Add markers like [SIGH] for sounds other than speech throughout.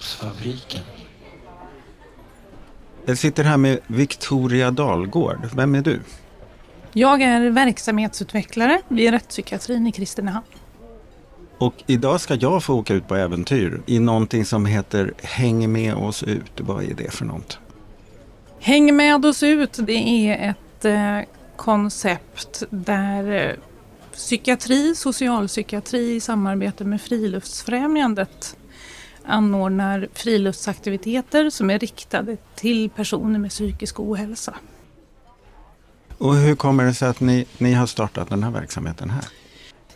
Kunskapsfabriken. Jag sitter här med Victoria Dalgård. Vem är du? Jag är verksamhetsutvecklare vid rättspsykiatrin i Kristinehamn. Och idag ska jag få åka ut på äventyr i någonting som heter Häng med oss ut. Vad är det för något? Häng med oss ut, det är ett eh, koncept där eh, psykiatri, socialpsykiatri i samarbete med Friluftsfrämjandet anordnar friluftsaktiviteter som är riktade till personer med psykisk ohälsa. Och hur kommer det sig att ni, ni har startat den här verksamheten här?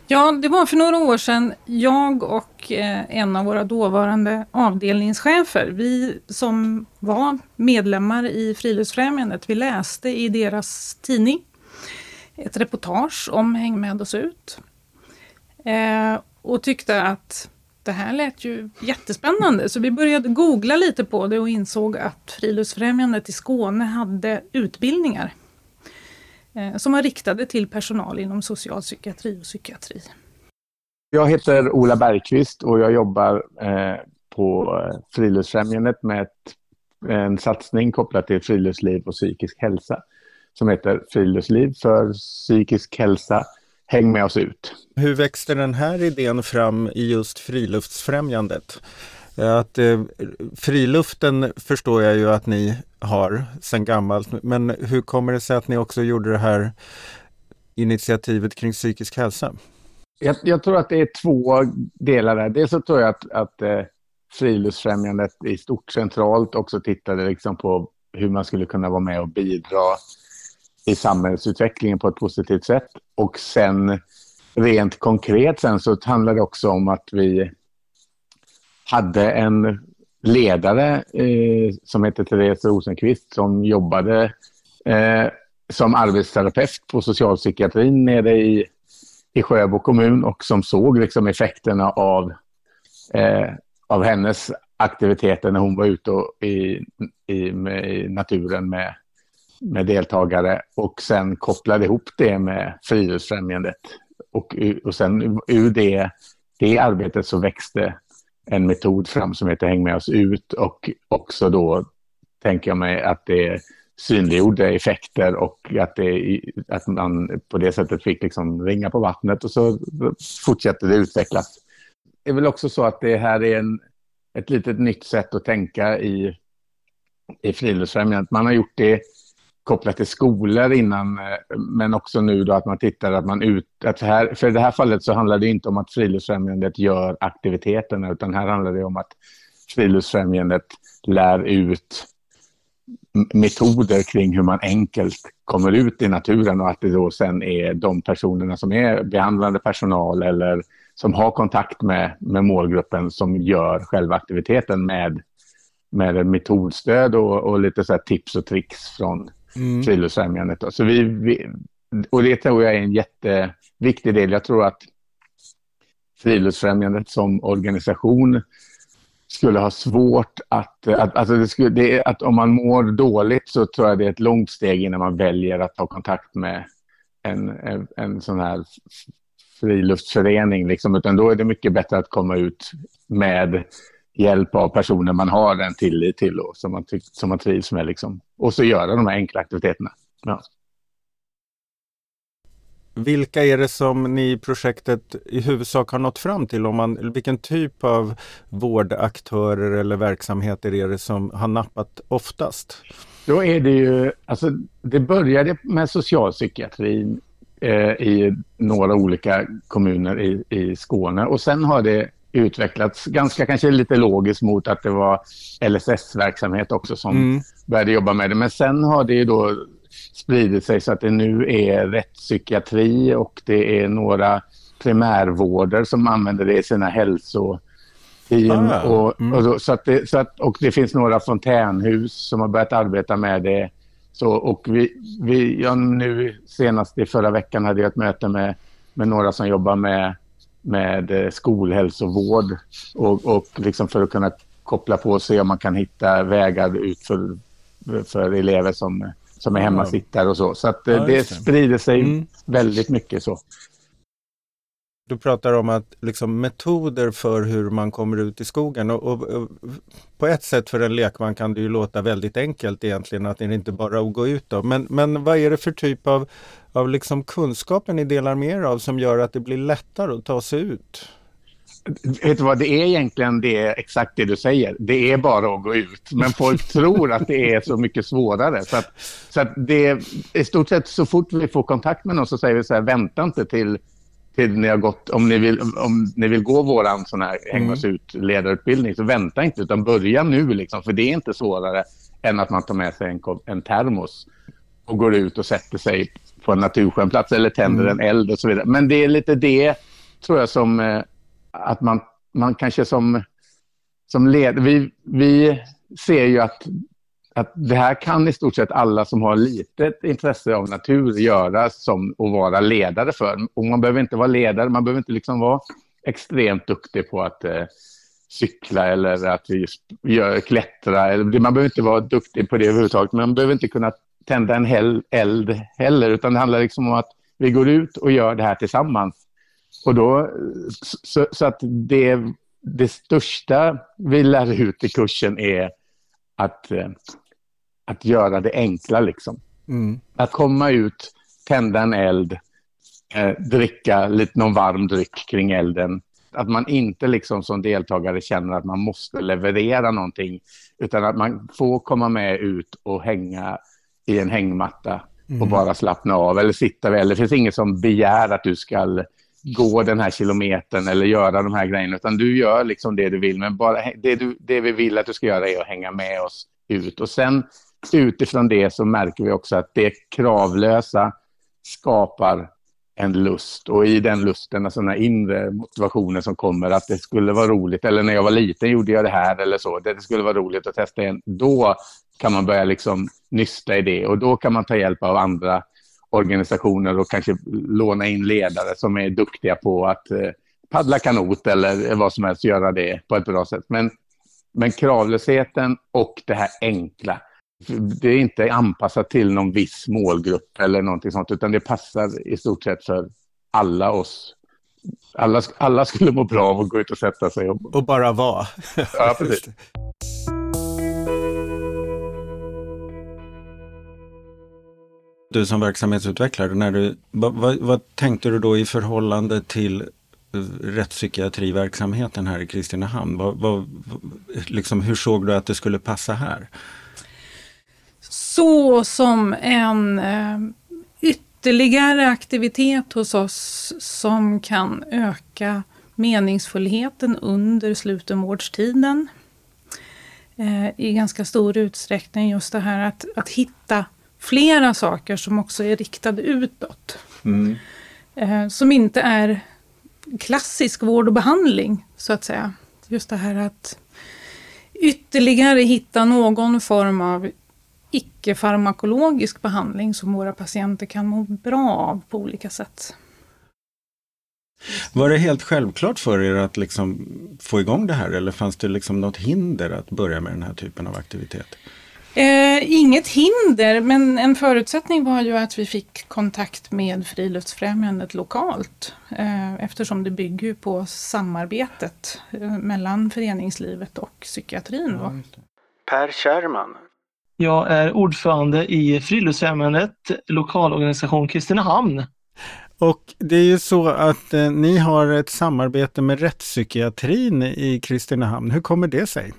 Ja, det var för några år sedan jag och eh, en av våra dåvarande avdelningschefer, vi som var medlemmar i Friluftsfrämjandet, vi läste i deras tidning ett reportage om Häng med oss ut. Eh, och tyckte att det här lät ju jättespännande, så vi började googla lite på det och insåg att Friluftsfrämjandet i Skåne hade utbildningar eh, som var riktade till personal inom socialpsykiatri och psykiatri. Jag heter Ola Bergqvist och jag jobbar eh, på eh, Friluftsfrämjandet med ett, en satsning kopplat till friluftsliv och psykisk hälsa som heter Friluftsliv för psykisk hälsa. Häng med oss ut! Hur växte den här idén fram i just Friluftsfrämjandet? Att eh, friluften förstår jag ju att ni har sedan gammalt, men hur kommer det sig att ni också gjorde det här initiativet kring psykisk hälsa? Jag, jag tror att det är två delar där. Dels så tror jag att, att eh, Friluftsfrämjandet i stort centralt också tittade liksom på hur man skulle kunna vara med och bidra i samhällsutvecklingen på ett positivt sätt. Och sen rent konkret sen så handlar det också om att vi hade en ledare eh, som hette Therese Rosenqvist som jobbade eh, som arbetsterapeut på socialpsykiatrin nere i, i Sjöbo kommun och som såg liksom effekterna av, eh, av hennes aktiviteter när hon var ute och i, i, med, i naturen med med deltagare och sen kopplade ihop det med Friluftsfrämjandet. Och, och sen ur det, det arbetet så växte en metod fram som heter Häng med oss ut och också då tänker jag mig att det synliggjorde effekter och att, det, att man på det sättet fick liksom ringa på vattnet och så fortsätter det utvecklas. Det är väl också så att det här är en, ett litet nytt sätt att tänka i, i Friluftsfrämjandet. Man har gjort det kopplat till skolor innan, eh, men också nu då att man tittar att man ut... Att här, för i det här fallet så handlar det inte om att Friluftsfrämjandet gör aktiviteterna, utan här handlar det om att Friluftsfrämjandet lär ut metoder kring hur man enkelt kommer ut i naturen och att det då sen är de personerna som är behandlande personal eller som har kontakt med, med målgruppen som gör själva aktiviteten med, med metodstöd och, och lite så tips och tricks från mm. Friluftsfrämjandet. Så vi, vi, och det tror jag är en jätteviktig del. Jag tror att Friluftsfrämjandet som organisation skulle ha svårt att... att, alltså det skulle, det, att om man mår dåligt så tror jag det är ett långt steg innan man väljer att ta kontakt med en, en, en sån här friluftsförening. Liksom, utan då är det mycket bättre att komma ut med hjälp av personer man har en tillit till och som man, som man trivs med. Liksom. Och så göra de här enkla aktiviteterna. Ja. Vilka är det som ni i projektet i huvudsak har nått fram till? Om man, vilken typ av vårdaktörer eller verksamheter är det som har nappat oftast? Då är det ju, alltså det började med socialpsykiatrin eh, i några olika kommuner i, i Skåne och sen har det utvecklats ganska kanske lite logiskt mot att det var LSS-verksamhet också som mm. började jobba med det. Men sen har det ju då spridit sig så att det nu är rättspsykiatri och det är några primärvårder som använder det i sina hälsoteam. Ah, och, mm. och, så, så, att det, så att, och det finns några fontänhus som har börjat arbeta med det. Så, och vi, vi, ja, nu senast i förra veckan hade jag ett möte med, med några som jobbar med med eh, skolhälsovård och, och liksom för att kunna koppla på och se om man kan hitta vägar ut för, för elever som, som är hemmasittare och så. Så att eh, ja, det sprider sig mm. väldigt mycket så. Du pratar om att liksom, metoder för hur man kommer ut i skogen och, och, och, på ett sätt för en lekman kan det ju låta väldigt enkelt egentligen att det inte bara är att gå ut då. Men, men vad är det för typ av, av liksom kunskapen ni delar med er av som gör att det blir lättare att ta sig ut? Vet du vad, det är egentligen det, exakt det du säger. Det är bara att gå ut. Men folk [LAUGHS] tror att det är så mycket svårare. Så att, så att det i stort sett så fort vi får kontakt med någon så säger vi så här, vänta inte till, till ni har gått, om ni vill, om ni vill gå våran sån här hänga oss ut ledarutbildning så vänta inte utan börja nu liksom. För det är inte svårare än att man tar med sig en, en termos och går ut och sätter sig på en naturskön plats eller tänder mm. en eld och så vidare. Men det är lite det tror jag som eh, att man, man kanske som, som led, vi, vi ser ju att, att det här kan i stort sett alla som har litet intresse av natur göra som att vara ledare för. Och man behöver inte vara ledare, man behöver inte liksom vara extremt duktig på att eh, cykla eller att gör, klättra. Eller, man behöver inte vara duktig på det överhuvudtaget, men man behöver inte kunna tända en hel, eld heller, utan det handlar liksom om att vi går ut och gör det här tillsammans. Och då, så, så, att det, det största vi lär ut i kursen är att, eh, att göra det enkla. Liksom. Mm. Att komma ut, tända en eld, eh, dricka lite någon varm dryck kring elden. Att man inte liksom som deltagare känner att man måste leverera någonting, utan att man får komma med ut och hänga i en hängmatta och mm. bara slappna av eller sitta väl. Det finns inget som begär att du ska gå den här kilometern eller göra de här grejerna, utan du gör liksom det du vill. Men bara det, du, det vi vill att du ska göra är att hänga med oss ut. Och sen utifrån det så märker vi också att det kravlösa skapar en lust. Och i den lusten, alltså den här inre motivationen som kommer att det skulle vara roligt, eller när jag var liten gjorde jag det här eller så, det skulle vara roligt att testa igen, då kan man börja liksom nysta i det och då kan man ta hjälp av andra organisationer och kanske låna in ledare som är duktiga på att eh, paddla kanot eller vad som helst, göra det på ett bra sätt. Men, men kravlösheten och det här enkla, det är inte anpassat till någon viss målgrupp eller någonting sånt, utan det passar i stort sett för alla oss. Alla, alla skulle må bra av att gå ut och sätta sig. Och, och bara vara. [LAUGHS] Ja, precis. du som verksamhetsutvecklare, när du, vad, vad, vad tänkte du då i förhållande till eh, rättspsykiatriverksamheten här i Kristinehamn? Vad, vad, liksom, hur såg du att det skulle passa här? Så som en eh, ytterligare aktivitet hos oss som kan öka meningsfullheten under slutenvårdstiden. Eh, I ganska stor utsträckning just det här att, att hitta flera saker som också är riktade utåt. Mm. Eh, som inte är klassisk vård och behandling, så att säga. Just det här att ytterligare hitta någon form av icke-farmakologisk behandling som våra patienter kan må bra av på olika sätt. Var det helt självklart för er att liksom få igång det här eller fanns det liksom något hinder att börja med den här typen av aktivitet? Eh, inget hinder, men en förutsättning var ju att vi fick kontakt med Friluftsfrämjandet lokalt. Eh, eftersom det bygger på samarbetet eh, mellan föreningslivet och psykiatrin. Då. per Kärrman. Jag är ordförande i Friluftsfrämjandet, lokalorganisation Kristinehamn. Och det är ju så att eh, ni har ett samarbete med rättspsykiatrin i Kristinehamn. Hur kommer det sig?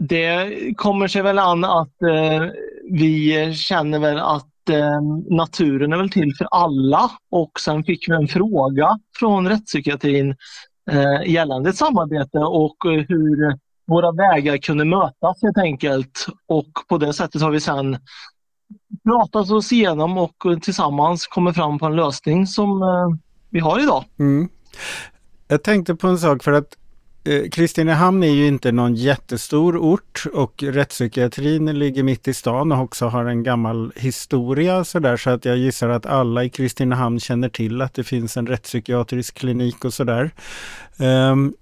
det kommer sig väl an att eh, vi känner väl att eh, naturen är väl till för alla och sen fick vi en fråga från rättspsykiatrin eh, gällande ett samarbete och hur våra vägar kunde mötas helt enkelt. Och på det sättet har vi sedan pratat oss igenom och tillsammans kommit fram på en lösning som eh, vi har idag. Mm. Jag tänkte på en sak för att eh, Kristinehamn är ju inte någon jättestor ort och rättspsykiatrin ligger mitt i stan och också har en gammal historia sådär så att jag gissar att alla i Kristinehamn känner till att det finns en rättspsykiatrisk klinik och sådär. Um, ehm,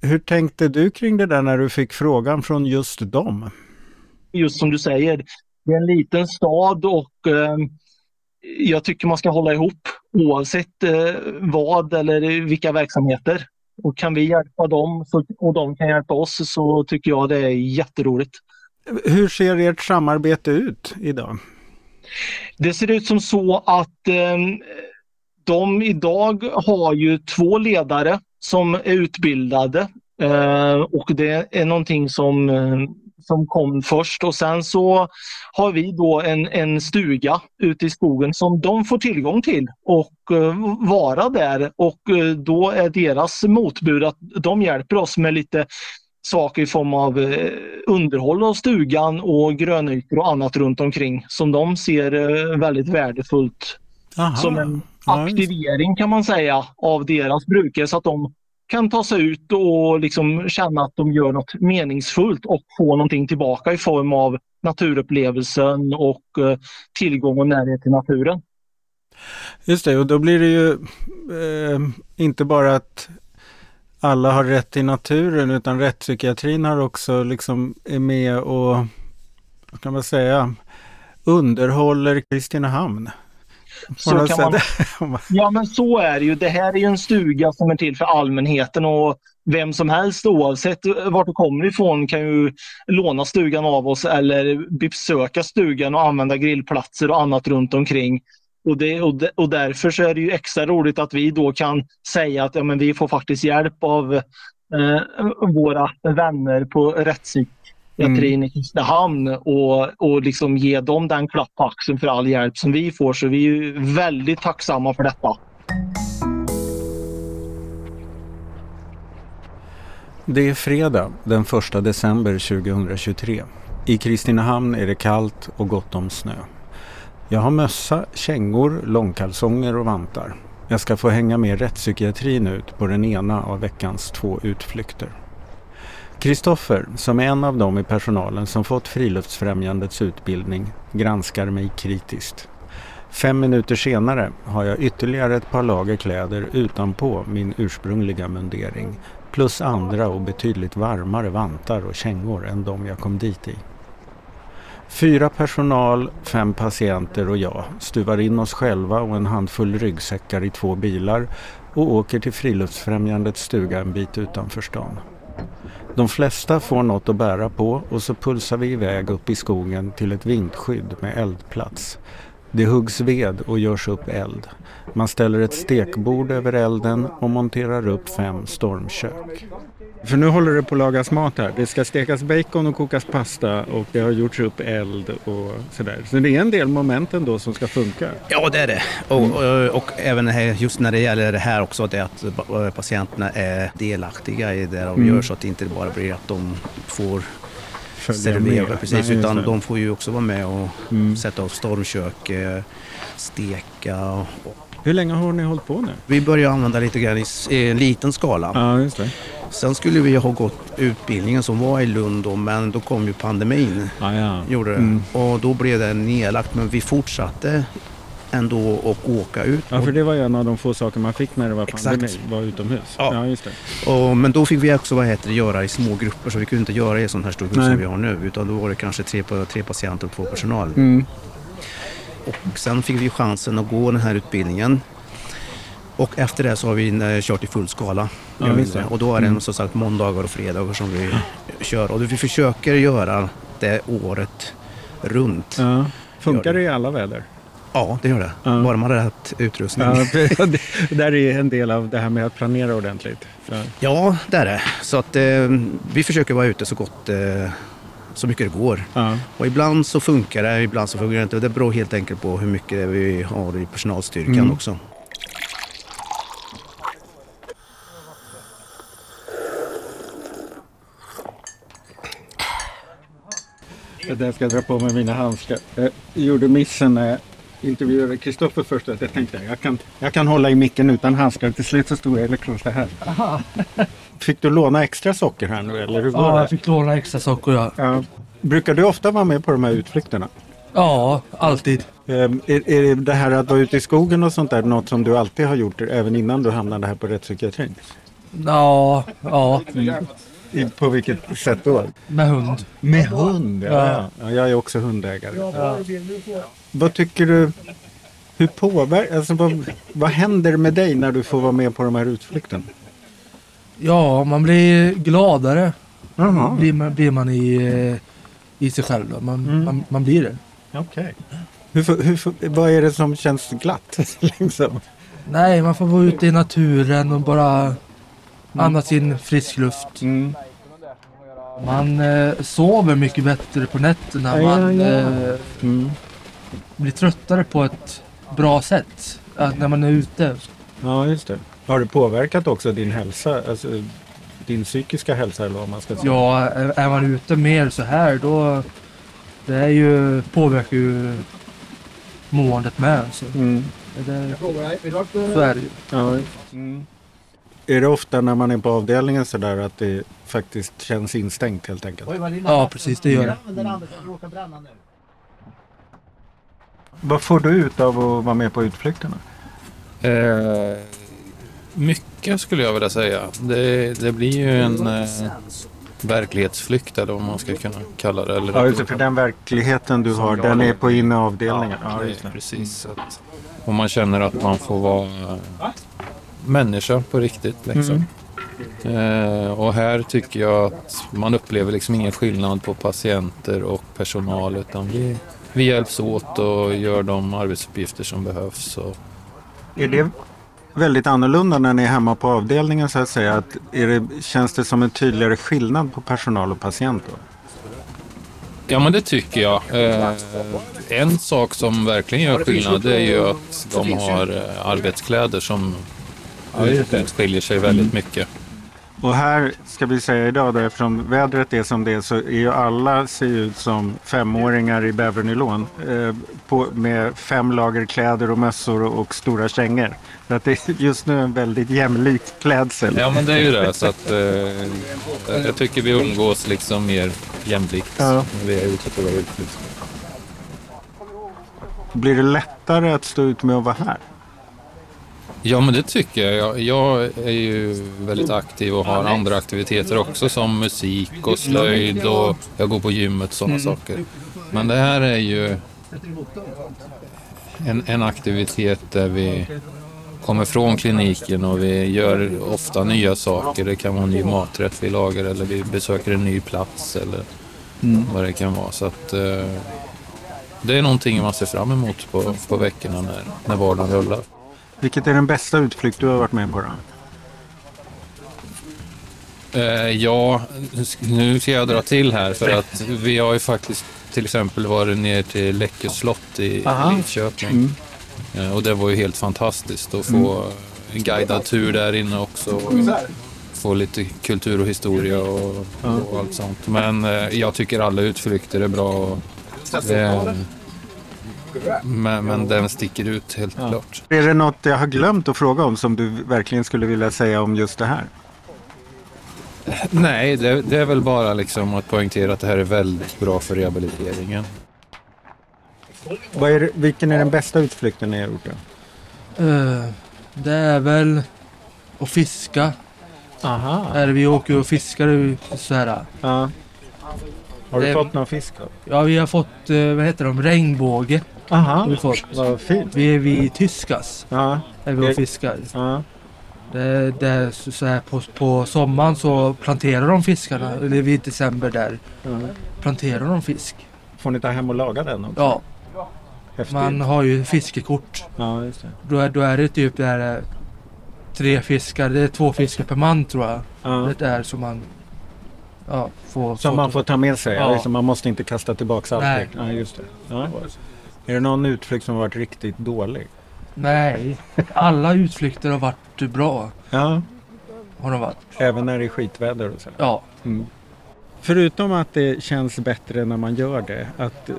hur tänkte du kring det där när du fick frågan från just dem? Just som du säger, det är en liten stad och um jag tycker man ska hålla ihop oavsett eh, vad eller vilka verksamheter. Och kan vi hjälpa dem så, och de kan hjälpa oss så tycker jag det är jätteroligt. Hur ser ert samarbete ut idag? Det ser ut som så att eh, de idag har ju två ledare som är utbildade eh, och det är någonting som eh, som kom först. Och sen så har vi då en, en stuga ute i skogen som de får tillgång till och eh, vara där. Och eh, då är deras motbud att de hjälper oss med lite saker i form av underhåll av stugan och grönytor och annat runt omkring som de ser väldigt värdefullt Aha. som en aktivering kan man säga av deras brukare så att de kan ta sig ut och liksom känna att de gör något meningsfullt och få någonting tillbaka i form av naturupplevelsen och eh, tillgång och närhet till naturen. Just det, och då blir det ju eh, inte bara att alla har rätt till naturen utan rättspsykiatrin har också liksom är med och, vad kan man säga, underhåller Kristinehamn. Så kan [LAUGHS] man, ja men så är det ju. Det här är ju en stuga som är till för allmänheten och vem som helst oavsett vart du kommer ifrån kan ju låna stugan av oss eller besöka stugan och använda grillplatser och annat runt omkring. Och, det, och, de, och därför så är det ju extra roligt att vi då kan säga att ja, men vi får faktiskt hjälp av eh, våra vänner på rättspsyk Katrin mm. i Kristinehamn och, och liksom ge dem den klapp på axeln för all hjälp som vi får. Så vi är väldigt tacksamma för detta. Det är fredag den 1 december 2023. I Kristinehamn är det kallt och gott om snö. Jag har mössa, kängor, långkalsonger och vantar. Jag ska få hänga med rättspsykiatrin ut på den ena av veckans två utflykter. Kristoffer, som är en av dem i personalen som fått Friluftsfrämjandets utbildning, granskar mig kritiskt. Fem minuter senare har jag ytterligare ett par lager kläder utanpå min ursprungliga mundering plus andra och betydligt varmare vantar och kängor än de jag kom dit i. Fyra personal, fem patienter och jag stuvar in oss själva och en handfull ryggsäckar i två bilar och åker till Friluftsfrämjandets stuga en bit utanför stan. De flesta får något att bära på och så pulsar vi iväg upp i skogen till ett vindskydd med eldplats. Det huggs ved och görs upp eld. Man ställer ett stekbord över elden och monterar upp fem stormkök. För nu håller det på att lagas mat här. Det ska stekas bacon och kokas pasta och det har gjorts upp eld och sådär. Så det är en del moment ändå som ska funka. Ja, det är det. Och, och, och även här, just när det gäller det här också, det att patienterna är delaktiga i det de mm. gör så att det inte bara blir att de får servera, precis, Nej, utan de får ju också vara med och mm. sätta upp stormkök, eh, steka och hur länge har ni hållit på nu? Vi började använda lite grann i en liten skala. Ja, just det. Sen skulle vi ha gått utbildningen som var i Lund då, men då kom ju pandemin. Ah, ja. Gjorde det. Mm. Och då blev det nedlagt, men vi fortsatte ändå att åka ut. Ja, för det var ju en av de få saker man fick när det var pandemi, var utomhus. Ja, ja just det. Och, men då fick vi också vad heter det, göra i små grupper, så vi kunde inte göra i sån här stor grupp som vi har nu, utan då var det kanske tre, tre patienter och två personal. Mm. Och sen fick vi chansen att gå den här utbildningen. Och efter det så har vi eh, kört i full skala. Ja, och då är det mm. som sagt måndagar och fredagar som vi ja. kör. Och vi försöker göra det året runt. Ja. Funkar det i alla väder? Ja, det gör det. Ja. Bara man har rätt utrustning. Ja, det, där är en del av det här med att planera ordentligt. Så. Ja, det är det. Så att eh, vi försöker vara ute så gott eh, så mycket det går. Ja. Och ibland så funkar det, ibland så funkar det inte. Det beror helt enkelt på hur mycket vi har i personalstyrkan mm. också. Jag ska dra på mig mina handskar. Jag gjorde missen när jag intervjuade Kristoffer först. Att jag tänkte jag kan, jag kan hålla i micken utan handskar. Till slut så stod jag så här. Aha. [LAUGHS] Fick du låna extra socker här nu eller hur var Ja, det? jag fick låna extra socker ja. ja. Brukar du ofta vara med på de här utflykterna? Ja, alltid. Um, är, är det här att vara ute i skogen och sånt där något som du alltid har gjort även innan du hamnade här på rättspsykiatrin? Ja, ja. Mm. I, på vilket sätt då? Med hund. Med hund, ja. ja. ja jag är också hundägare. Ja. Vad tycker du? Hur påverkar, alltså vad, vad händer med dig när du får vara med på de här utflykterna? Ja, man blir gladare. Jaha, Blir man, blir man i, eh, i sig själv. Då. Man, Mm. man, man blir det. okej. Hur, får- hur, får- vad är det som känns glatt? [LAUGHS] liksom? Nej, man får vara ute i naturen och bara andas in frisk luft. Mm. Man eh, sover mycket bättre på nätterna. Man ja, ja. eh, Mm. blir tröttare på ett bra sätt. Att när man är ute. Ja, just det. Har det påverkat också din hälsa, alltså din psykiska hälsa eller vad man ska säga? Ja, är är man ute mer så här då det är ju, påverkar ju måendet med. Så, Mm. det, så är det ju. Ja. Mm. Är det ofta när man är på avdelningen sådär att det faktiskt känns instängt helt enkelt? Ja, precis. Det gör det. Vad får du ut av att vara med på utflykterna? Eh, mycket skulle jag vilja säga. Det, det blir ju en eh, verklighetsflykt eller vad man ska kunna kalla det. Eller Ja, just det, för den verkligheten du har, den är på inneavdelningen. Ja, det, just det. precis. Att, och man känner att man får vara eh, människa på riktigt. Liksom. Eh, och här tycker jag att man upplever liksom ingen skillnad på patienter och personal utan vi, vi hjälps åt och gör de arbetsuppgifter som behövs. Och, Är det väldigt annorlunda när ni är hemma på avdelningen så att säga? Att är det, känns det som en tydligare skillnad på personal och patient då? Ja, men det tycker jag. Eh, en sak som verkligen gör skillnad det är ju att de har eh, arbetskläder som skiljer sig väldigt mycket. Och här ska vi säga idag då, eftersom vädret är som det är så är ju alla ser ut som femåringar i bävernylon. Eh, på, med fem lager kläder och mössor och, och stora kängor. Så att det är just nu en väldigt jämlik klädsel. Ja, men det är ju det. Så att, eh, jag tycker vi umgås liksom mer jämlikt Ja. när vi är ute på våra utflykter. Blir det lättare att stå ut med att vara här? Ja, men det tycker jag. jag. Jag är ju väldigt aktiv och har andra aktiviteter också som musik och slöjd och jag går på gymmet och sådana saker. Men det här är ju en, en aktivitet där vi kommer från kliniken och vi gör ofta nya saker. Det kan vara en ny maträtt vi lagar eller vi besöker en ny plats eller vad det kan vara. Så att, eh, det är någonting man ser fram emot på, på veckorna när, när vardagen rullar. Vilket är den bästa utflykt du har varit med på då? Eh, ja, nu ska jag dra till här för att vi har ju faktiskt till exempel varit ner till Läckö slott i Aha. Lidköping. Eh, och det var ju helt fantastiskt att få en guidad tur där inne också. Och få lite kultur och historia och, och allt sånt. Men eh, jag tycker alla utflykter är bra. Och men, men den sticker ut helt klart. Är det något jag har glömt att fråga om som du verkligen skulle vilja säga om just det här? Nej, det, det är väl bara liksom att poängtera att det här är väldigt bra för rehabiliteringen. Vad är vilken är den bästa utflykten ni har gjort? Då? Eh, det är väl att fiska. Aha. Är vi åker och fiskar så här. Ja. Har du Det- fått någon fisk då? Ja, vi har fått, eh, vad heter de, regnbåge. Aha. Vi. Vad fint. Vi är vid Tyskas. Ja. Är vi och fiskar. Ja. Det, det är så här på, på sommaren så planterar de fiskarna. Eller vid december där. Ja. Planterar de fisk. Får ni ta hem och laga den också? Ja, Häftigt. man har ju fiskekort. Ja, just det. Då är, då är det typ där eh, tre fiskar. Det är två fiskar per man tror jag. Ja. Det är som man ja, får... Som man får ta med sig? Ja. Ja. Man måste inte kasta tillbaka allt? Nej. Ja, just det. Ja. Är det någon utflykt som har varit riktigt dålig? Nej, alla utflykter har varit bra. Ja. Har de varit. Även när det är skitväder och så? Ja, Mm. Förutom att det känns bättre när man gör det, att eh,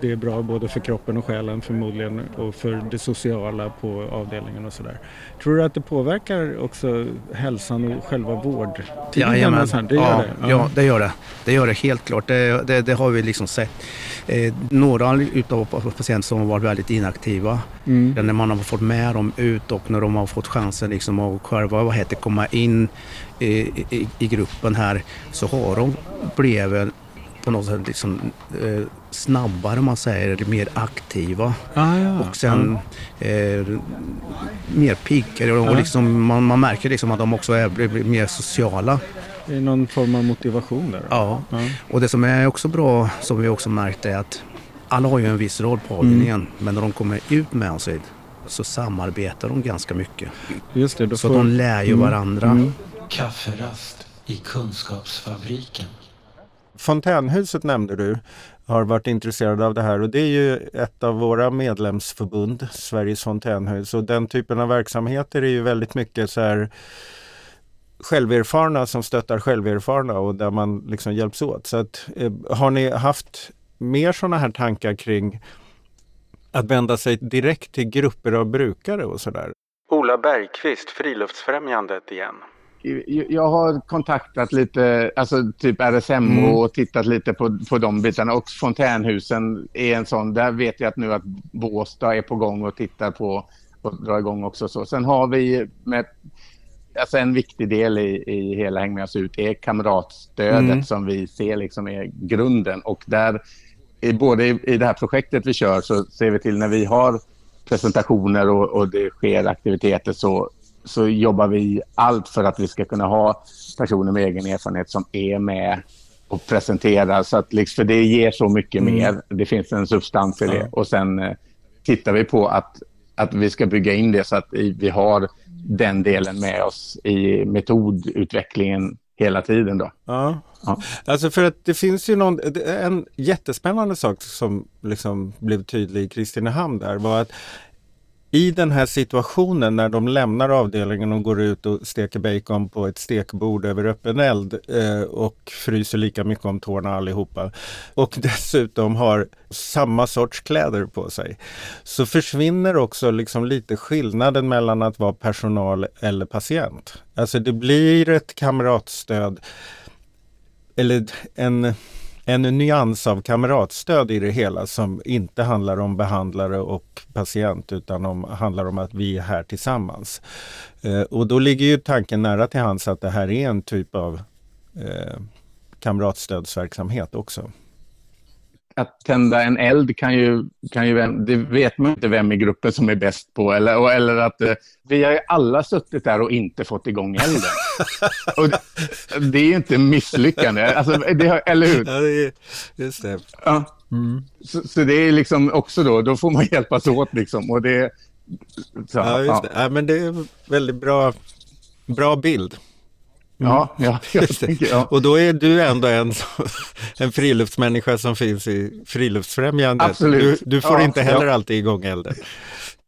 det är bra både för kroppen och själen förmodligen och för det sociala på avdelningen och sådär. Tror du att det påverkar också hälsan och själva vårdtiden? Jajamän. sånt? Det gör ja, det? Ja. det gör det. Det gör det helt klart. Det, det, det har vi liksom sett. Eh, några utav patienter som har varit väldigt inaktiva. Mm. När man har fått med dem ut och när de har fått chansen liksom att själva vad heter, komma in i, i, gruppen här så har de blivit på något sätt liksom, eh, snabbare, om man säger, mer aktiva. Ah, ja. Och sen eh, mer piggare och, Ja. och liksom, man, man märker liksom att de också är, blir, blir mer sociala. Det är någon form av motivation där. Ja. Ja. Och det som är också bra, som vi också märkt, är att alla har ju en viss roll på avdelningen, men när de kommer ut med sig så samarbetar de ganska mycket. Just det, då Så får- de lär ju Mm. varandra. Mm. Kafferast i Kunskapsfabriken. Fontänhuset nämnde du har varit intresserad av det här och det är ju ett av våra medlemsförbund, Sveriges fontänhus. Och den typen av verksamheter är ju väldigt mycket så här själverfarna som stöttar själverfarna och där man liksom hjälps åt. Så att, eh, har ni haft mer sådana här tankar kring att vända sig direkt till grupper av brukare och sådär? Ola Bergqvist, Friluftsfrämjandet igen. Jag har kontaktat lite, alltså typ RSMH Mm. och tittat lite på, på de bitarna. Och fontänhusen är en sån, där vet jag att nu att Båstad är på gång och tittar på och drar igång också. Så. Sen har vi med, alltså en viktig del i, i hela Häng med oss ut är kamratstödet Mm. som vi ser liksom är grunden. Och där, i, både i, i det här projektet vi kör så ser vi till när vi har presentationer och, och det sker aktiviteter så, så jobbar vi allt för att vi ska kunna ha personer med egen erfarenhet som är med och presenterar. Så att, liksom, för det ger så mycket Mm. mer. Det finns en substans i det. Ja. Och sen eh, tittar vi på att, att vi ska bygga in det så att vi har den delen med oss i metodutvecklingen hela tiden. Då. Ja. Ja. Alltså för att det finns ju någon, en jättespännande sak som liksom blev tydlig i Kristinehamn där var att i den här situationen när de lämnar avdelningen och går ut och steker bacon på ett stekbord över öppen eld eh, och fryser lika mycket om tårna allihopa och [LAUGHS] dessutom har samma sorts kläder på sig så försvinner också liksom lite skillnaden mellan att vara personal eller patient. Alltså det blir ett kamratstöd eller en, en nyans av kamratstöd i det hela som inte handlar om behandlare och patient utan om, handlar om att vi är här tillsammans. Eh, och då ligger ju tanken nära till hands att det här är en typ av eh, kamratstödsverksamhet också. Att tända en eld kan ju, kan ju vem, det vet man inte vem i gruppen som är bäst på. Eller, och, eller att eh, vi har ju alla suttit där och inte fått igång elden. [LAUGHS] och det, det är ju inte misslyckande, alltså, det, eller hur? Ja, det är, just det. Ja. Så, så det är liksom också då, då får man hjälpas åt liksom. Och det, så, Ja, just ja. det. Ja, men det är väldigt bra, bra bild. Ja, ja, [LAUGHS] det. tänker, ja. Och då är du ändå en, [LAUGHS] en friluftsmänniska som finns i Friluftsfrämjandet. Absolut. Du, du får Ja, inte heller ja. alltid igång elden.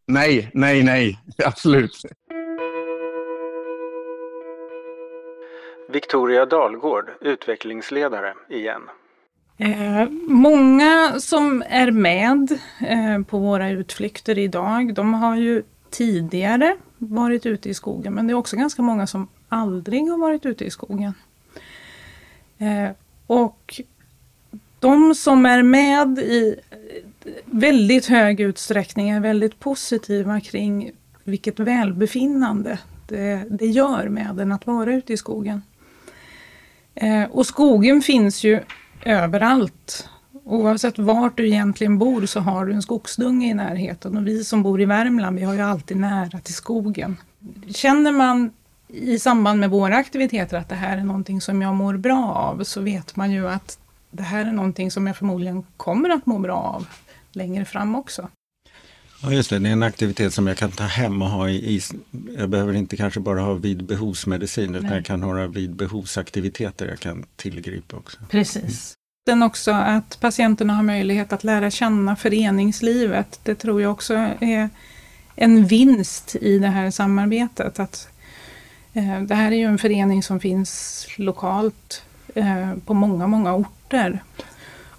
Nej, nej, nej, [LAUGHS] absolut. Victoria Dalgård, utvecklingsledare igen. Eh, många som är med eh, på våra utflykter idag, de har ju tidigare varit ute i skogen, men det är också ganska många som aldrig har varit ute i skogen. Eh, och de som är med i väldigt hög utsträckning är väldigt positiva kring vilket välbefinnande det, det gör med en att vara ute i skogen. Eh, och skogen finns ju överallt. Oavsett vart du egentligen bor så har du en skogsdunge i närheten. Och vi som bor i Värmland, vi har ju alltid nära till skogen. Känner man i samband med våra aktiviteter att det här är någonting som jag mår bra av, så vet man ju att det här är någonting som jag förmodligen kommer att må bra av längre fram också. Ja, just det. Det är en aktivitet som jag kan ta hem och ha i, i jag behöver inte kanske bara ha vid behovsmedicin utan Nej. jag kan ha vid behovsaktiviteter jag kan tillgripa också. Precis. Sen också att patienterna har möjlighet att lära känna föreningslivet. Det tror jag också är en vinst i det här samarbetet. Att, det här är ju en förening som finns lokalt eh, på många, många orter.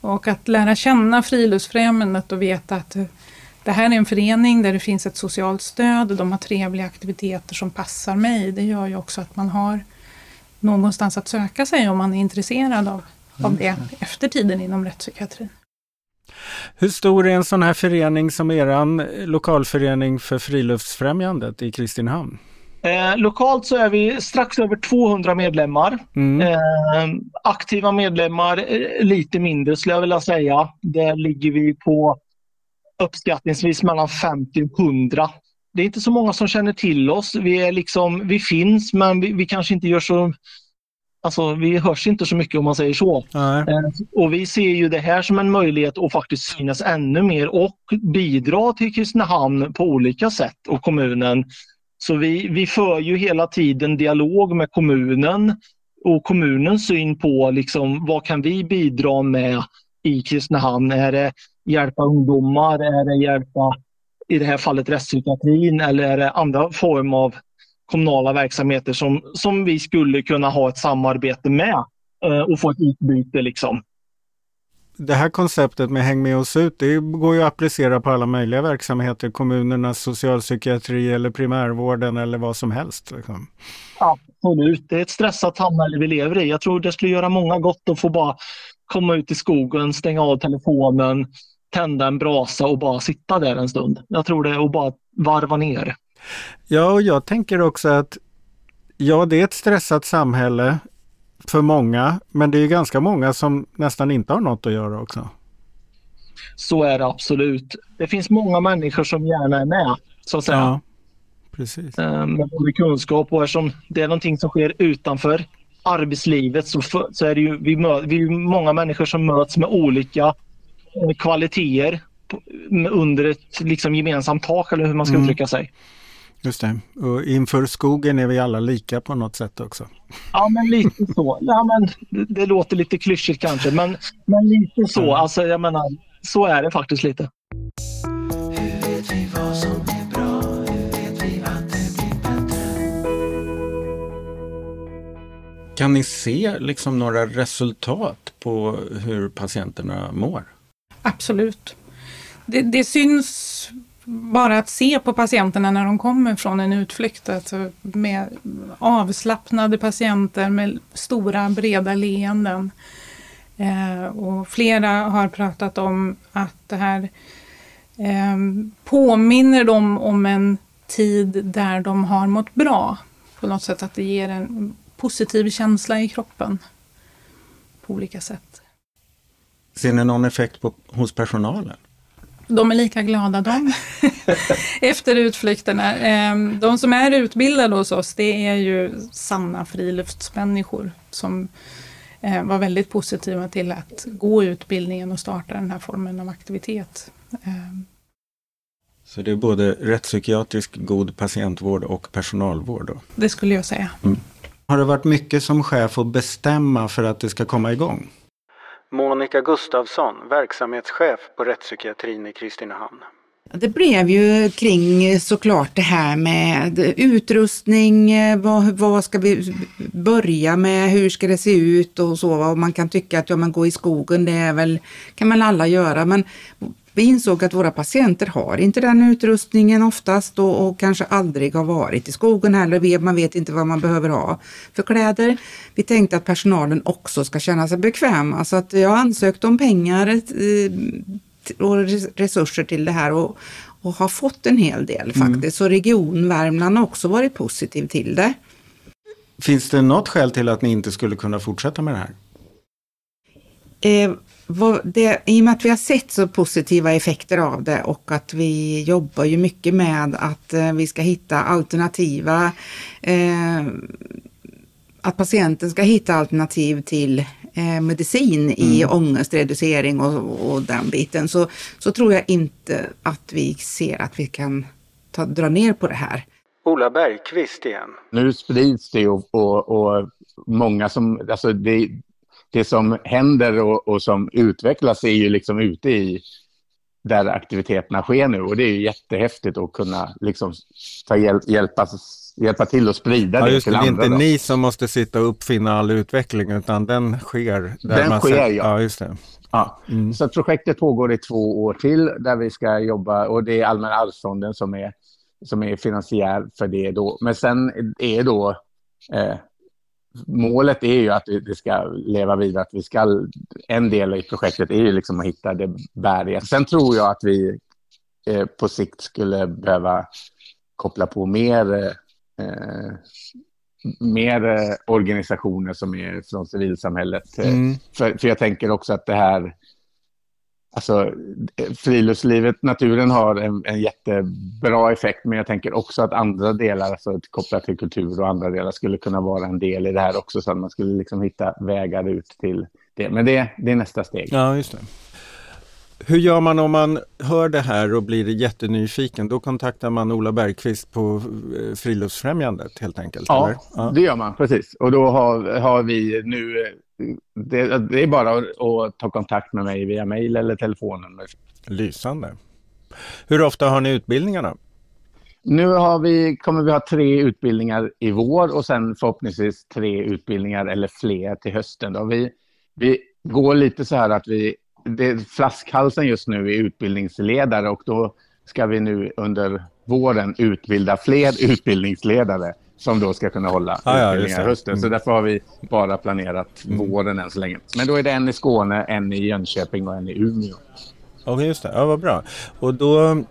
Och att lära känna Friluftsfrämjandet och veta att eh, det här är en förening där det finns ett socialt stöd, de har trevliga aktiviteter som passar mig. Det gör ju också att man har någonstans att söka sig om man är intresserad av, av det efter tiden inom rättspsykiatrin. Hur stor är en sån här förening som eran lokalförening för Friluftsfrämjandet i Kristinehamn? Eh, lokalt så är vi strax över 200 medlemmar. Mm. Eh, aktiva medlemmar eh, lite mindre skulle jag vilja säga. Där ligger vi på uppskattningsvis mellan 50 och 100. Det är inte så många som känner till oss. Vi, är liksom, vi finns men vi, vi kanske inte gör så Alltså vi hörs inte så mycket om man säger så. Eh, Och vi ser ju det här som en möjlighet att faktiskt synas ännu mer och bidra till Kristinehamn på olika sätt och kommunen. Så vi, vi för ju hela tiden dialog med kommunen och kommunens syn på liksom, vad kan vi bidra med i Kristinehamn? Är det hjälpa ungdomar? Är det hjälpa i det här fallet rättspsykiatrin eller är det andra former av kommunala verksamheter som, som vi skulle kunna ha ett samarbete med eh, och få ett utbyte liksom. Det här konceptet med Häng med oss ut, det går ju att applicera på alla möjliga verksamheter, kommunernas socialpsykiatri eller primärvården eller vad som helst. Liksom. Absolut, det är ett stressat samhälle vi lever i. Jag tror det skulle göra många gott att få bara komma ut i skogen, stänga av telefonen, tända en brasa och bara sitta där en stund. Jag tror det att bara varva ner. Ja, och jag tänker också att ja, det är ett stressat samhälle för många, men det är ganska många som nästan inte har något att göra också. Så är det absolut. Det finns många människor som gärna är med, så att säga. Ja, precis. eh, med både kunskap och eftersom det är någonting som sker utanför arbetslivet så, för, så är det ju vi, mö, vi många människor som möts med olika eh, kvaliteter under ett liksom, gemensamt tak eller hur man ska Mm. uttrycka sig. Just det. Och inför skogen är vi alla lika på något sätt också. Ja men lite så. Ja, men, det, det låter lite klyschigt kanske men, men lite så. Mm. Alltså, jag menar, så är det faktiskt lite. Hur vet vi vad som är bra? Hur vet vi att det blir bättre? Kan ni se liksom några resultat på hur patienterna mår? Absolut. Det, det syns bara att se på patienterna när de kommer från en utflykt. Alltså med avslappnade patienter med stora breda leenden. Eh, och flera har pratat om att det här eh, påminner dem om en tid där de har mått bra. På något sätt att det ger en positiv känsla i kroppen. På olika sätt. Ser ni någon effekt på, hos personalen? De är lika glada de [LAUGHS] efter utflykterna. Ehm, De som är utbildade hos oss det är ju sanna friluftsmänniskor som eh, var väldigt positiva till att gå utbildningen och starta den här formen av aktivitet. Ehm, Så det är både rättspsykiatrisk god patientvård och personalvård. Då. Det skulle jag säga. Har det varit mycket som chef att bestämma för att det ska komma igång? Monica Gustafsson, verksamhetschef på rättspsykiatrin i Kristinehamn. Det blev ju kring såklart det här med utrustning, eh, vad, vad ska vi börja med, hur ska det se ut och så. Och man kan tycka att ja, men gå i skogen, det är väl, kan väl alla göra. Men vi insåg att våra patienter har inte den utrustningen oftast och, och kanske aldrig har varit i skogen heller. Man vet inte vad man behöver ha för kläder. Vi tänkte att personalen också ska känna sig bekväma så att jag ansökte om pengar eh, och res- resurser till det här och, och har fått en hel del faktiskt. Så Region Värmland har också varit positiv till det. Finns det något skäl till att ni inte skulle kunna fortsätta med det här? Eh, vad det, I och med att vi har sett så positiva effekter av det och att vi jobbar ju mycket med att eh, vi ska hitta alternativa, eh, att patienten ska hitta alternativ till eh, medicin i ångestreducering och, och den biten, så, så tror jag inte att vi ser att vi kan ta, dra ner på det här. Ola Bergqvist igen. Nu sprids det och, och, och många som, alltså det, det som händer och, och som utvecklas är ju liksom ute i där aktiviteterna sker nu och det är ju jättehäftigt att kunna liksom ta hjälp, hjälpa, hjälpa till att sprida Ja, det just det, till det är andra. inte då. ni som måste sitta och uppfinna all utveckling utan den sker. Den sker, ja. ja. Just det. Ja. Mm. Så projektet pågår i två år till där vi ska jobba och det är Allmänna arvsfonden som är, som är finansiär för det då. Men sen är då eh, målet är ju att det ska leva vidare, att vi ska, en del i projektet är ju liksom att hitta det bäriga. Sen tror jag att vi eh, på sikt skulle behöva koppla på mer eh, mer organisationer som är från civilsamhället. Mm. För, för jag tänker också att det här, alltså eh, friluftslivet, naturen har en, en jättebra effekt, men jag tänker också att andra delar, alltså kopplat till kultur och andra delar, skulle kunna vara en del i det här också, så att man skulle liksom hitta vägar ut till det. Men det, det är nästa steg. Ja, just det. Hur gör man om man hör det här och blir jättenyfiken? Då kontaktar man Ola Bergqvist på eh, Friluftsfrämjandet helt enkelt? Ja, eller? det gör man, precis. Och då har, har vi nu, eh, det, det är bara att, att ta kontakt med mig via mejl eller telefonnummer. Lysande. Hur ofta har ni utbildningarna? Nu har vi, kommer vi ha tre utbildningar i vår och sen förhoppningsvis tre utbildningar eller fler till hösten. Då. Vi, vi går lite så här att vi, det är flaskhalsen just nu är utbildningsledare och då ska vi nu under våren utbilda fler [LAUGHS] utbildningsledare som då ska kunna hålla Ah, ja, utbildningar hösten. Så Mm. därför har vi bara planerat våren än så länge. Men då är det en i Skåne, en i Jönköping och en i Umeå. Okej, just det. Ja, vad bra. Och då,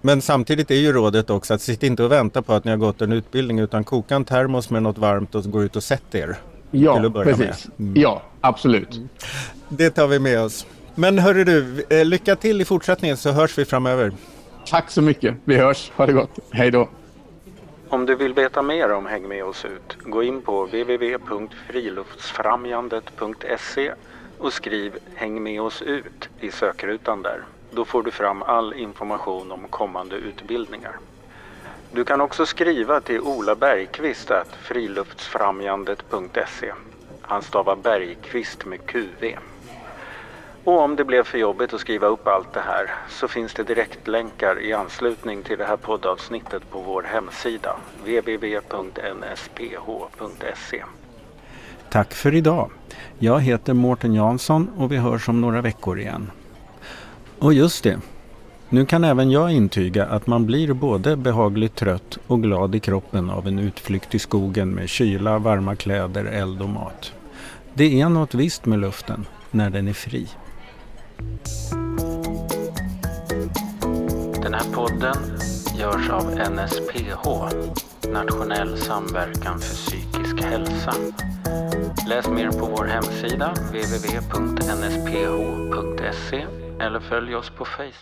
men samtidigt är ju rådet också att sitta inte och vänta på att ni har gått en utbildning utan koka en termos med något varmt och gå ut och sätt er. Ja, precis. Mm. Ja, absolut. Det tar vi med oss. Men hörru du, eh, lycka till i fortsättningen så hörs vi framöver. Tack så mycket. Vi hörs. Ha det gott. Hej då. Om du vill veta mer om Häng med oss ut, gå in på www.friluftsfrämjandet.se och skriv Häng med oss ut i sökrutan där. Då får du fram all information om kommande utbildningar. Du kan också skriva till Ola Bergqvist friluftsfrämjandet.se. Han stavar Bergqvist med QV. Och om det blev för jobbigt att skriva upp allt det här så finns det direktlänkar i anslutning till det här poddavsnittet på vår hemsida www.nsph.se. Tack för idag. Jag heter Mårten Jansson och vi hörs om några veckor igen. Och just det, nu kan även jag intyga att man blir både behagligt trött och glad i kroppen av en utflykt i skogen med kyla, varma kläder, eld och mat. Det är något visst med luften när den är fri. Den här podden görs av NSPH, Nationell samverkan för psykisk hälsa. Läs mer på vår hemsida www.nsph.se eller följ oss på Facebook.